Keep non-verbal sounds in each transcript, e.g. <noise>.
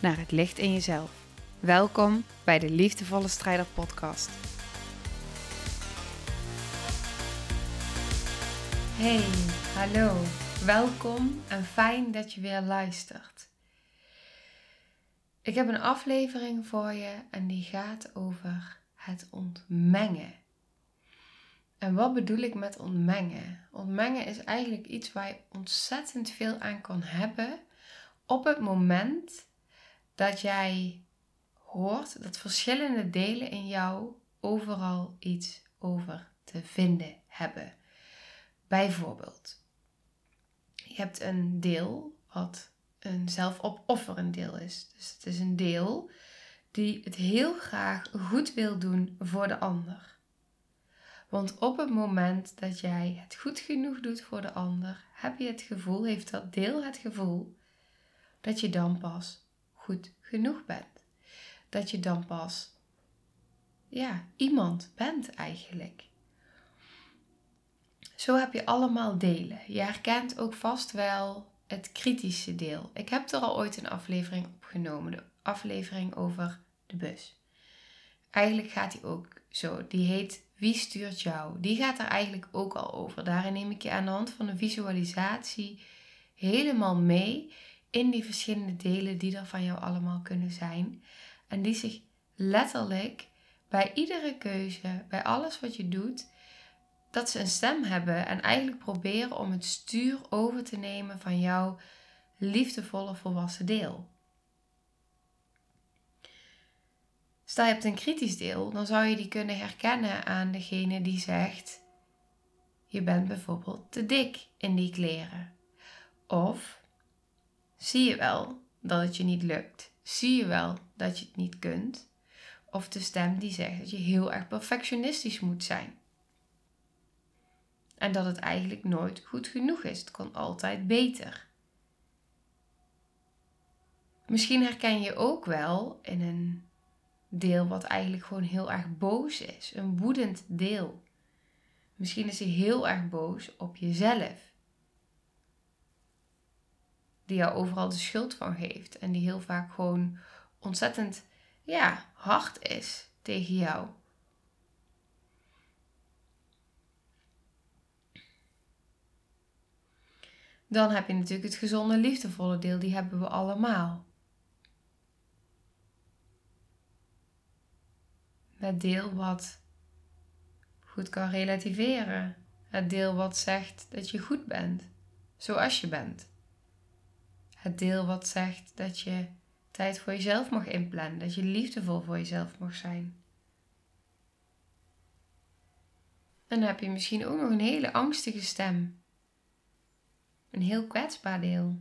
naar het licht in jezelf. Welkom bij de Liefdevolle Strijder Podcast. Hey, hallo, welkom en fijn dat je weer luistert. Ik heb een aflevering voor je en die gaat over het ontmengen. En wat bedoel ik met ontmengen? Ontmengen is eigenlijk iets waar je ontzettend veel aan kan hebben op het moment dat jij hoort dat verschillende delen in jou overal iets over te vinden hebben. Bijvoorbeeld, je hebt een deel wat een zelfopofferend deel is. Dus het is een deel die het heel graag goed wil doen voor de ander. Want op het moment dat jij het goed genoeg doet voor de ander, heb je het gevoel, heeft dat deel het gevoel, dat je dan pas goed genoeg bent. Dat je dan pas, ja, iemand bent eigenlijk. Zo heb je allemaal delen. Je herkent ook vast wel het kritische deel. Ik heb er al ooit een aflevering opgenomen, de aflevering over de bus. Eigenlijk gaat die ook zo. Die heet Wie stuurt jou? Die gaat er eigenlijk ook al over. Daarin neem ik je aan de hand van een visualisatie helemaal mee in die verschillende delen die er van jou allemaal kunnen zijn. En die zich letterlijk bij iedere keuze, bij alles wat je doet, dat ze een stem hebben en eigenlijk proberen om het stuur over te nemen van jouw liefdevolle volwassen deel. Stel je hebt een kritisch deel, dan zou je die kunnen herkennen aan degene die zegt: Je bent bijvoorbeeld te dik in die kleren. Of zie je wel dat het je niet lukt? Zie je wel dat je het niet kunt? Of de stem die zegt dat je heel erg perfectionistisch moet zijn. En dat het eigenlijk nooit goed genoeg is. Het kan altijd beter. Misschien herken je ook wel in een deel wat eigenlijk gewoon heel erg boos is. Een woedend deel. Misschien is hij heel erg boos op jezelf. Die jou overal de schuld van geeft. En die heel vaak gewoon ontzettend ja, hard is tegen jou. Dan heb je natuurlijk het gezonde, liefdevolle deel. Die hebben we allemaal. Het deel wat goed kan relativeren. Het deel wat zegt dat je goed bent, zoals je bent. Het deel wat zegt dat je tijd voor jezelf mag inplannen, dat je liefdevol voor jezelf mag zijn. Dan heb je misschien ook nog een hele angstige stem. Een heel kwetsbaar deel.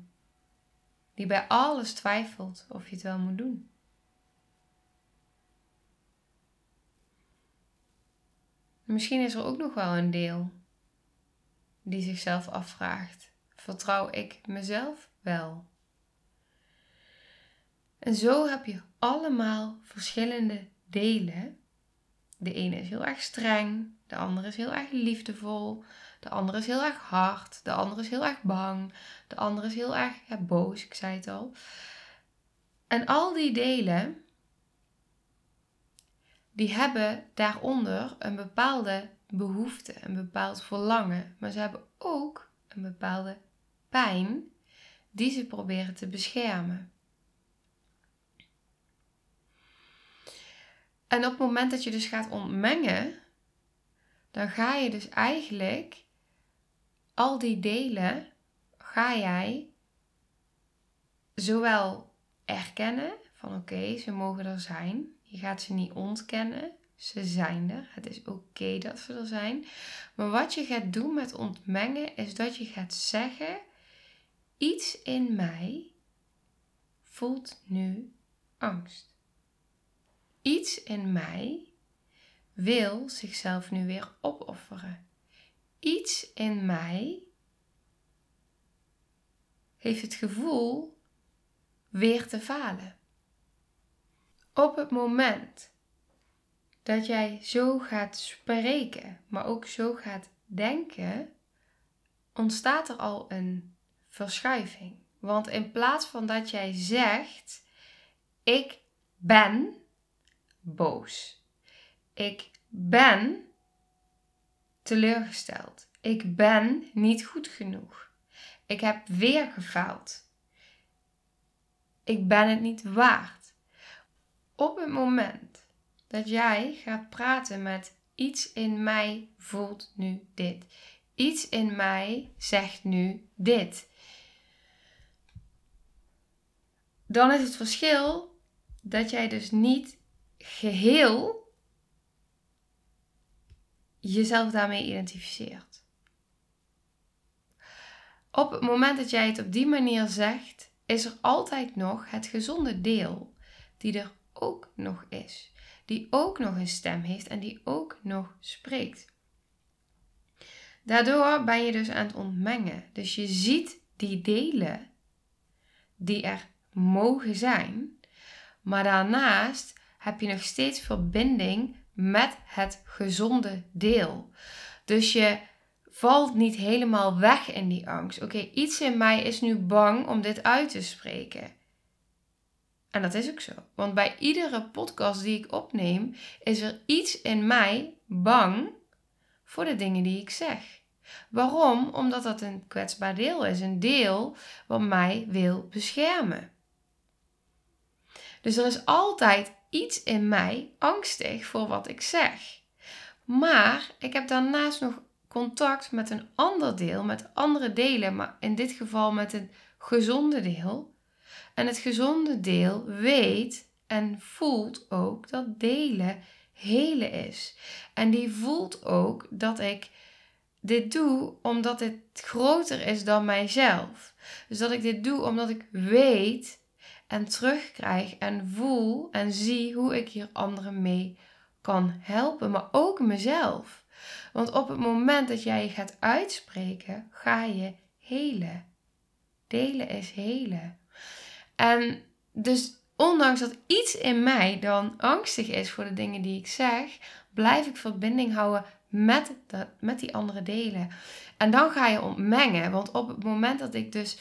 Die bij alles twijfelt of je het wel moet doen. Misschien is er ook nog wel een deel die zichzelf afvraagt: vertrouw ik mezelf wel? En zo heb je allemaal verschillende delen. De ene is heel erg streng, de andere is heel erg liefdevol, de andere is heel erg hard, de andere is heel erg bang, de andere is heel erg boos, ik zei het al. En al die delen die hebben daaronder een bepaalde behoefte, een bepaald verlangen. Maar ze hebben ook een bepaalde pijn die ze proberen te beschermen. En op het moment dat je dus gaat ontmengen, dan ga je dus eigenlijk al die delen, ga jij zowel erkennen van oké, ze mogen er zijn, je gaat ze niet ontkennen. Ze zijn er. Het is oké dat ze er zijn. Maar wat je gaat doen met ontmengen is dat je gaat zeggen: iets in mij voelt nu angst. Iets in mij wil zichzelf nu weer opofferen. Iets in mij heeft het gevoel weer te falen. Op het moment dat jij zo gaat spreken, maar ook zo gaat denken, ontstaat er al een verschuiving. Want in plaats van dat jij zegt: Ik ben boos. Ik ben teleurgesteld. Ik ben niet goed genoeg. Ik heb weer gefaald. Ik ben het niet waard. Op het moment dat jij gaat praten met iets in mij voelt nu dit. Iets in mij zegt nu dit. Dan is het verschil dat jij dus niet geheel jezelf daarmee identificeert. Op het moment dat jij het op die manier zegt, is er altijd nog het gezonde deel die er ook nog is. Die ook nog een stem heeft en die ook nog spreekt. Daardoor ben je dus aan het ontmengen. Dus je ziet die delen die er mogen zijn, maar daarnaast heb je nog steeds verbinding met het gezonde deel. Dus je valt niet helemaal weg in die angst. Oké, iets in mij is nu bang om dit uit te spreken. En dat is ook zo. Want bij iedere podcast die ik opneem, is er iets in mij bang voor de dingen die ik zeg. Waarom? Omdat dat een kwetsbaar deel is. Een deel wat mij wil beschermen. Dus er is altijd iets in mij angstig voor wat ik zeg. Maar ik heb daarnaast nog contact met een ander deel, met andere delen, maar in dit geval met een gezonde deel. En het gezonde deel weet en voelt ook dat delen hele is. En die voelt ook dat ik dit doe omdat het groter is dan mijzelf. Dus dat ik dit doe omdat ik weet en terugkrijg en voel en zie hoe ik hier anderen mee kan helpen, maar ook mezelf. Want op het moment dat jij je gaat uitspreken, ga je helen. Delen is helen. En dus ondanks dat iets in mij dan angstig is voor de dingen die ik zeg, blijf ik verbinding houden met, met die andere delen. En dan ga je ontmengen. Want op het moment dat ik dus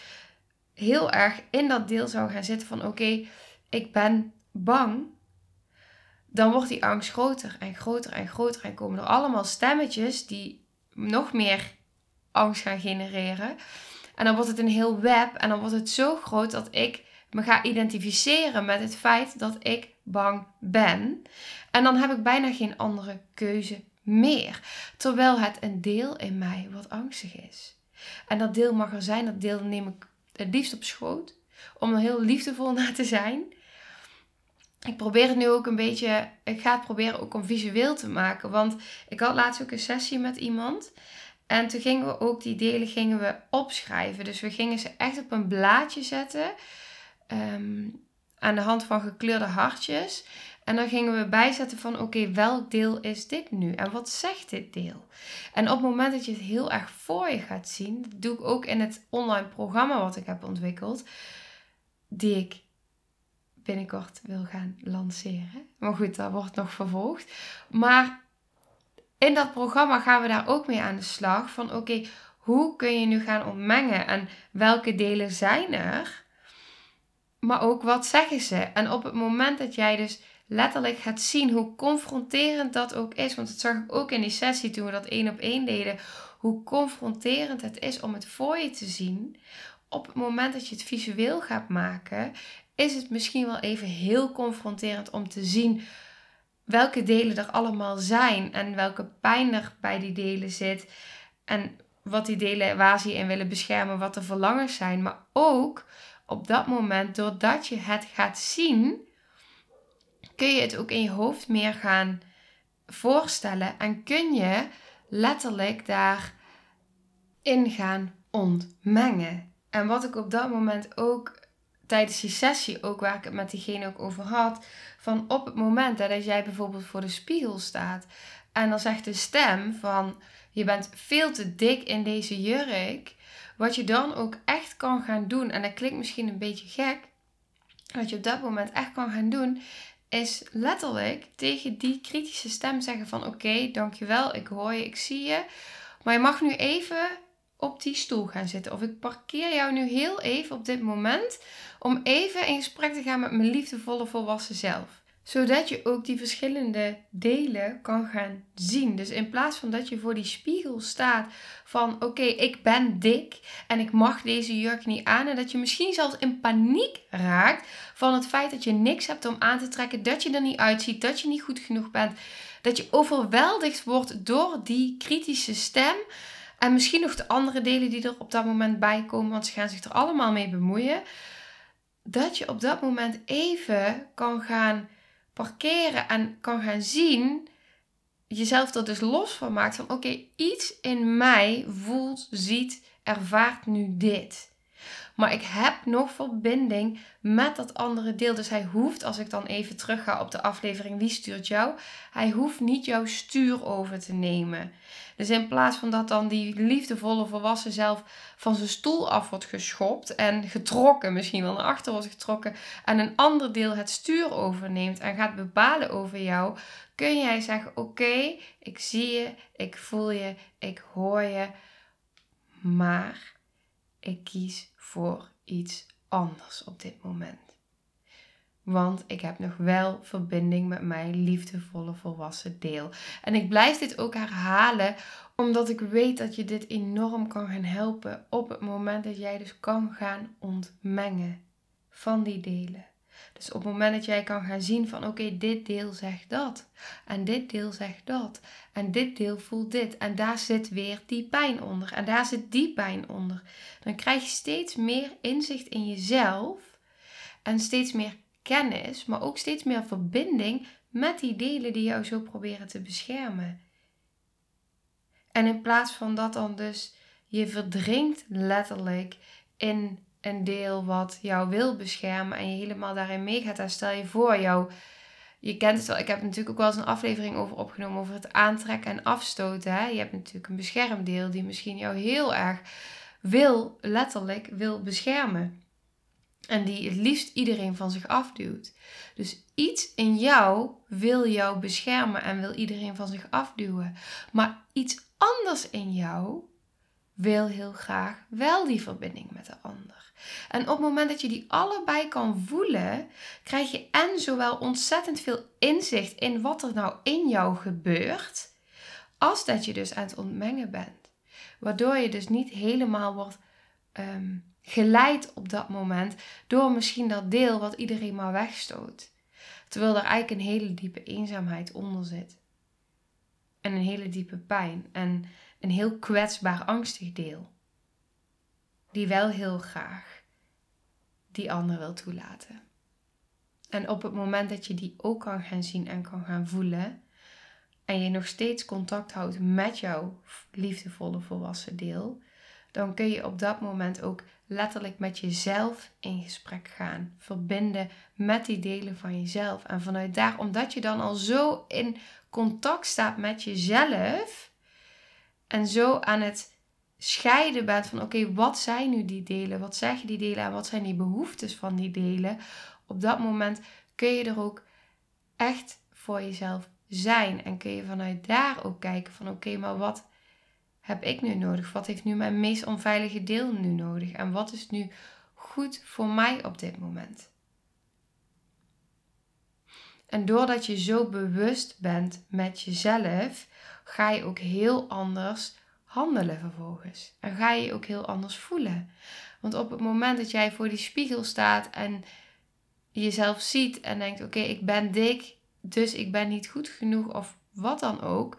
heel erg in dat deel zou gaan zitten van oké, ik ben bang, dan wordt die angst groter en groter en groter en komen er allemaal stemmetjes die nog meer angst gaan genereren. En dan wordt het een heel web en dan wordt het zo groot dat ik me ga identificeren met het feit dat ik bang ben. En dan heb ik bijna geen andere keuze meer. Terwijl het een deel in mij wat angstig is. En dat deel mag er zijn, dat deel neem ik het liefst op schoot. Om er heel liefdevol <laughs> naar te zijn. Ik probeer het nu ook een beetje. Ik ga het proberen ook om visueel te maken. Want ik had laatst ook een sessie met iemand. En toen gingen we ook die delen gingen we opschrijven. Dus we gingen ze echt op een blaadje zetten. Ehm, aan de hand van gekleurde hartjes. En dan gingen we bijzetten van oké, welk deel is dit nu? En wat zegt dit deel? En op het moment dat je het heel erg voor je gaat zien, dat doe ik ook in het online programma wat ik heb ontwikkeld, die ik binnenkort wil gaan lanceren. Maar goed, dat wordt nog vervolgd. Maar in dat programma gaan we daar ook mee aan de slag van oké, hoe kun je nu gaan ontmengen en welke delen zijn er? Maar ook wat zeggen ze? En op het moment dat jij dus letterlijk gaat zien hoe confronterend dat ook is. Want dat zag ik ook in die sessie toen we dat één op één deden. Hoe confronterend het is om het voor je te zien. Op het moment dat je het visueel gaat maken, is het misschien wel even heel confronterend om te zien welke delen er allemaal zijn en welke pijn er bij die delen zit. En wat die delen, waar ze in willen beschermen, wat de verlangens zijn. Maar ook op dat moment, doordat je het gaat zien, kun je het ook in je hoofd meer gaan voorstellen en kun je letterlijk daarin gaan ontmengen. En wat ik op dat moment ook tijdens die sessie ook, waar ik het met diegene ook over had, van op het moment dat jij bijvoorbeeld voor de spiegel staat en dan zegt de stem van je bent veel te dik in deze jurk, wat je dan ook echt kan gaan doen, en dat klinkt misschien een beetje gek, wat je op dat moment echt kan gaan doen, is letterlijk tegen die kritische stem zeggen van oké, dankjewel, ik hoor je, ik zie je. Maar je mag nu even op die stoel gaan zitten. Of ik parkeer jou nu heel even op dit moment om even in gesprek te gaan met mijn liefdevolle volwassen zelf zodat je ook die verschillende delen kan gaan zien. Dus in plaats van dat je voor die spiegel staat van oké, ik ben dik en ik mag deze jurk niet aan. En dat je misschien zelfs in paniek raakt van het feit dat je niks hebt om aan te trekken, dat je er niet uitziet, dat je niet goed genoeg bent. Dat je overweldigd wordt door die kritische stem. En misschien nog de andere delen die er op dat moment bij komen, want ze gaan zich er allemaal mee bemoeien. Dat je op dat moment even kan gaan parkeren en kan gaan zien, jezelf er dus los van maakt van oké, iets in mij voelt, ziet, ervaart nu dit. Maar ik heb nog verbinding met dat andere deel. Dus hij hoeft, als ik dan even terug ga op de aflevering Wie stuurt jou? Hij hoeft niet jouw stuur over te nemen. Dus in plaats van dat dan die liefdevolle volwassen zelf van zijn stoel af wordt geschopt en getrokken, misschien wel naar achter wordt getrokken, en een ander deel het stuur overneemt en gaat bepalen over jou, kun jij zeggen: Oké, ik zie je, ik voel je, ik hoor je, maar ik kies voor iets anders op dit moment. Want ik heb nog wel verbinding met mijn liefdevolle volwassen deel. En ik blijf dit ook herhalen, omdat ik weet dat je dit enorm kan gaan helpen op het moment dat jij dus kan gaan ontmengen van die delen. Dus op het moment dat jij kan gaan zien van oké, dit deel zegt dat. En dit deel zegt dat. En dit deel voelt dit. En daar zit weer die pijn onder. En daar zit die pijn onder. Dan krijg je steeds meer inzicht in jezelf. En steeds meer kennis, maar ook steeds meer verbinding met die delen die jou zo proberen te beschermen. En in plaats van dat dan dus je verdrinkt letterlijk in een deel wat jou wil beschermen en je helemaal daarin meegaat. En stel je voor, jou, je kent het wel, ik heb natuurlijk ook wel eens een aflevering over opgenomen over het aantrekken en afstoten. Hè? Je hebt natuurlijk een beschermdeel die misschien jou heel erg wil, letterlijk wil beschermen. En die het liefst iedereen van zich afduwt. Dus iets in jou wil jou beschermen en wil iedereen van zich afduwen. Maar iets anders in jou wil heel graag wel die verbinding met de ander. En op het moment dat je die allebei kan voelen, krijg je en zowel ontzettend veel inzicht in wat er nou in jou gebeurt, als dat je dus aan het ontmengen bent. Waardoor je dus niet helemaal wordt ehm, geleid op dat moment door misschien dat deel wat iedereen maar wegstoot. Terwijl er eigenlijk een hele diepe eenzaamheid onder zit. En een hele diepe pijn. En een heel kwetsbaar, angstig deel. Die wel heel graag die ander wil toelaten. En op het moment dat je die ook kan gaan zien en kan gaan voelen, en je nog steeds contact houdt met jouw liefdevolle volwassen deel, dan kun je op dat moment ook letterlijk met jezelf in gesprek gaan. Verbinden met die delen van jezelf. En vanuit daar, omdat je dan al zo in contact staat met jezelf en zo aan het scheiden bent van oké, wat zijn nu die delen? Wat zeggen die delen en wat zijn die behoeftes van die delen? Op dat moment kun je er ook echt voor jezelf zijn en kun je vanuit daar ook kijken van oké, maar wat heb ik nu nodig? Wat heeft nu mijn meest onveilige deel nu nodig? En wat is nu goed voor mij op dit moment? En doordat je zo bewust bent met jezelf, ga je ook heel anders handelen vervolgens. En ga je je ook heel anders voelen. Want op het moment dat jij voor die spiegel staat en jezelf ziet en denkt: Oké, ik ben dik, dus ik ben niet goed genoeg, of wat dan ook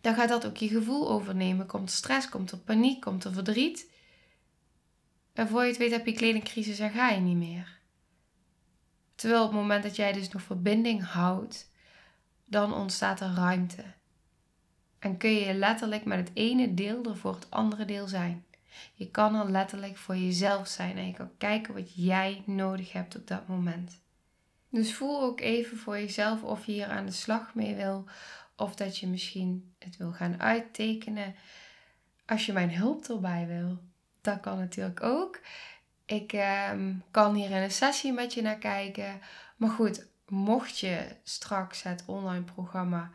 dan gaat dat ook je gevoel overnemen. Komt stress, komt er paniek, komt er verdriet. En voor je het weet heb je kledingcrisis en ga je niet meer. Terwijl op het moment dat jij dus nog verbinding houdt, dan ontstaat er ruimte. En kun je letterlijk met het ene deel er voor het andere deel zijn. Je kan er letterlijk voor jezelf zijn en je kan kijken wat jij nodig hebt op dat moment. Dus voel ook even voor jezelf of je hier aan de slag mee wil. Of dat je misschien het wil gaan uittekenen. Als je mijn hulp erbij wil, dat kan natuurlijk ook. Ik ehm, kan hier in een sessie met je naar kijken. Maar goed, mocht je straks het online programma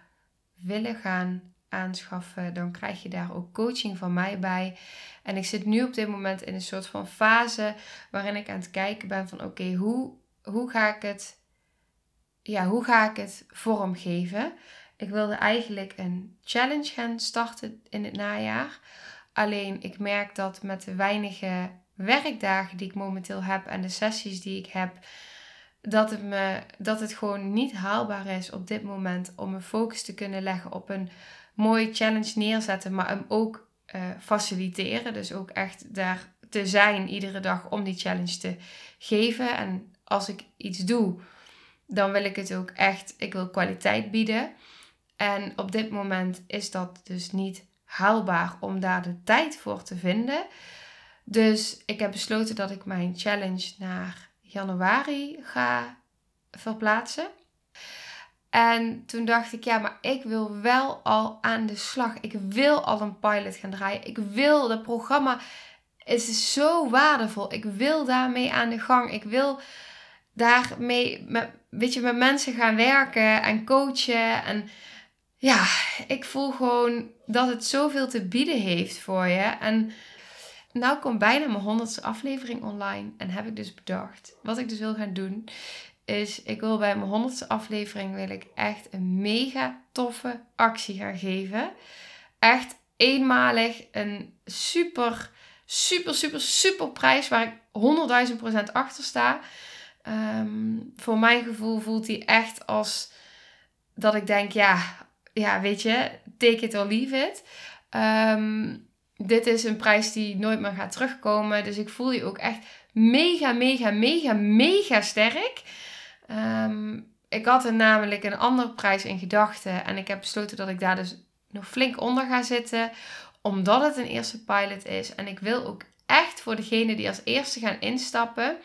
willen gaan aanschaffen, dan krijg je daar ook coaching van mij bij. En ik zit nu op dit moment in een soort van fase waarin ik aan het kijken ben van oké, hoe, hoe ga ik het ja, hoe ga ik het vormgeven? Ik wilde eigenlijk een challenge gaan starten in het najaar. Alleen ik merk dat met de weinige werkdagen die ik momenteel heb en de sessies die ik heb, dat het, me, dat het gewoon niet haalbaar is op dit moment om een focus te kunnen leggen op een mooie challenge neerzetten, maar hem ook uh, faciliteren. Dus ook echt daar te zijn iedere dag om die challenge te geven. En als ik iets doe, dan wil ik het ook echt, ik wil kwaliteit bieden. En op dit moment is dat dus niet haalbaar om daar de tijd voor te vinden. Dus ik heb besloten dat ik mijn challenge naar januari ga verplaatsen. En toen dacht ik, ja, maar ik wil wel al aan de slag. Ik wil al een pilot gaan draaien. Ik wil, dat programma is zo waardevol. Ik wil daarmee aan de gang. Ik wil daarmee met, weet je, met mensen gaan werken en coachen. En ja, ik voel gewoon dat het zoveel te bieden heeft voor je. En nou komt bijna mijn honderdste aflevering online. En heb ik dus bedacht, wat ik dus wil gaan doen, is ik wil bij mijn honderdste aflevering wil ik echt een mega toffe actie gaan geven. Echt eenmalig een super, super, super, super prijs waar ik 100.000% achter sta. Ehm, voor mijn gevoel voelt hij echt als dat ik denk, ja, ja weet je, take it or leave it. Ehm, dit is een prijs die nooit meer gaat terugkomen. Dus ik voel je ook echt mega, mega, mega, mega sterk. Ehm, ik had er namelijk een andere prijs in gedachten. En ik heb besloten dat ik daar dus nog flink onder ga zitten. Omdat het een eerste pilot is. En ik wil ook echt voor degene die als eerste gaan instappen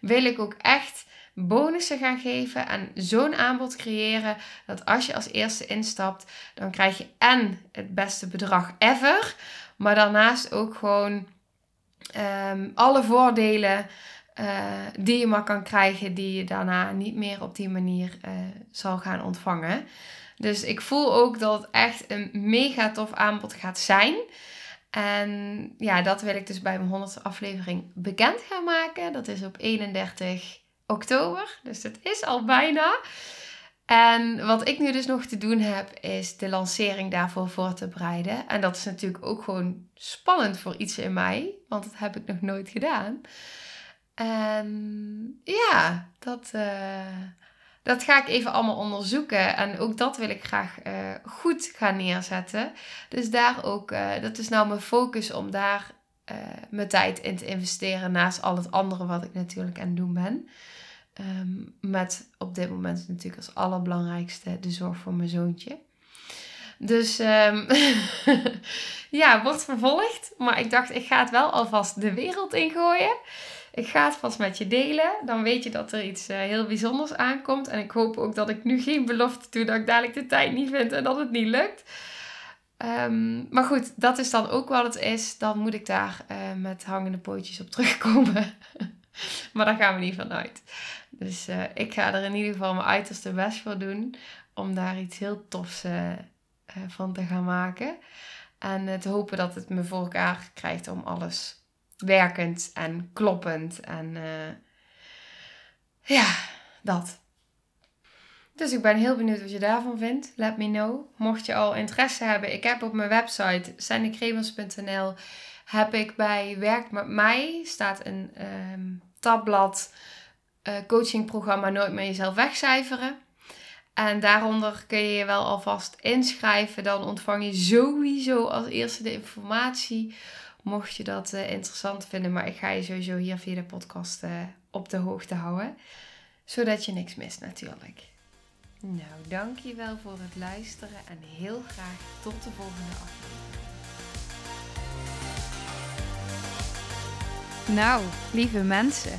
wil ik ook echt bonussen gaan geven en zo'n aanbod creëren dat als je als eerste instapt, dan krijg je en het beste bedrag ever, maar daarnaast ook gewoon ehm, alle voordelen uh, die je maar kan krijgen, die je daarna niet meer op die manier uh, zal gaan ontvangen. Dus ik voel ook dat het echt een mega tof aanbod gaat zijn. En ja, dat wil ik dus bij mijn 100 aflevering bekend gaan maken. Dat is op 31 oktober. Dus dat is al bijna. En wat ik nu dus nog te doen heb, is de lancering daarvoor voor te bereiden. En dat is natuurlijk ook gewoon spannend voor iets in mij, want dat heb ik nog nooit gedaan. En ja, dat, uh, dat ga ik even allemaal onderzoeken. En ook dat wil ik graag uh, goed gaan neerzetten. Dus daar ook, uh, dat is nou mijn focus om daar mijn tijd in te investeren. Naast al het andere wat ik natuurlijk aan het doen ben. Um, met op dit moment natuurlijk als allerbelangrijkste de zorg voor mijn zoontje. Dus um, <laughs> ja, wordt vervolgd. Maar ik dacht, ik ga het wel alvast de wereld ingooien. Ik ga het vast met je delen. Dan weet je dat er iets uh, heel bijzonders aankomt. En ik hoop ook dat ik nu geen belofte doe dat ik dadelijk de tijd niet vind en dat het niet lukt. Um, maar goed, dat is dan ook wat het is. Dan moet ik daar uh, met hangende pootjes op terugkomen. <laughs> maar daar gaan we niet vanuit. Dus uh, ik ga er in ieder geval mijn uiterste best voor doen. Om daar iets heel tofs van te gaan maken. En te hopen dat het me voor elkaar krijgt om alles werkend en kloppend. En ja, dat. Dus ik ben heel benieuwd wat je daarvan vindt. Let me know. Mocht je al interesse hebben, ik heb op mijn website sandykremers.nl heb ik bij Werk met mij staat een um, tabblad uh, coachingprogramma Nooit meer jezelf wegcijferen. En daaronder kun je je wel alvast inschrijven. Dan ontvang je sowieso als eerste de informatie Mocht je dat uh, interessant vinden, maar ik ga je sowieso hier via de podcast uh, op de hoogte houden. Zodat je niks mist natuurlijk. Nou, dankjewel voor het luisteren en heel graag tot de volgende aflevering. Nou, lieve mensen,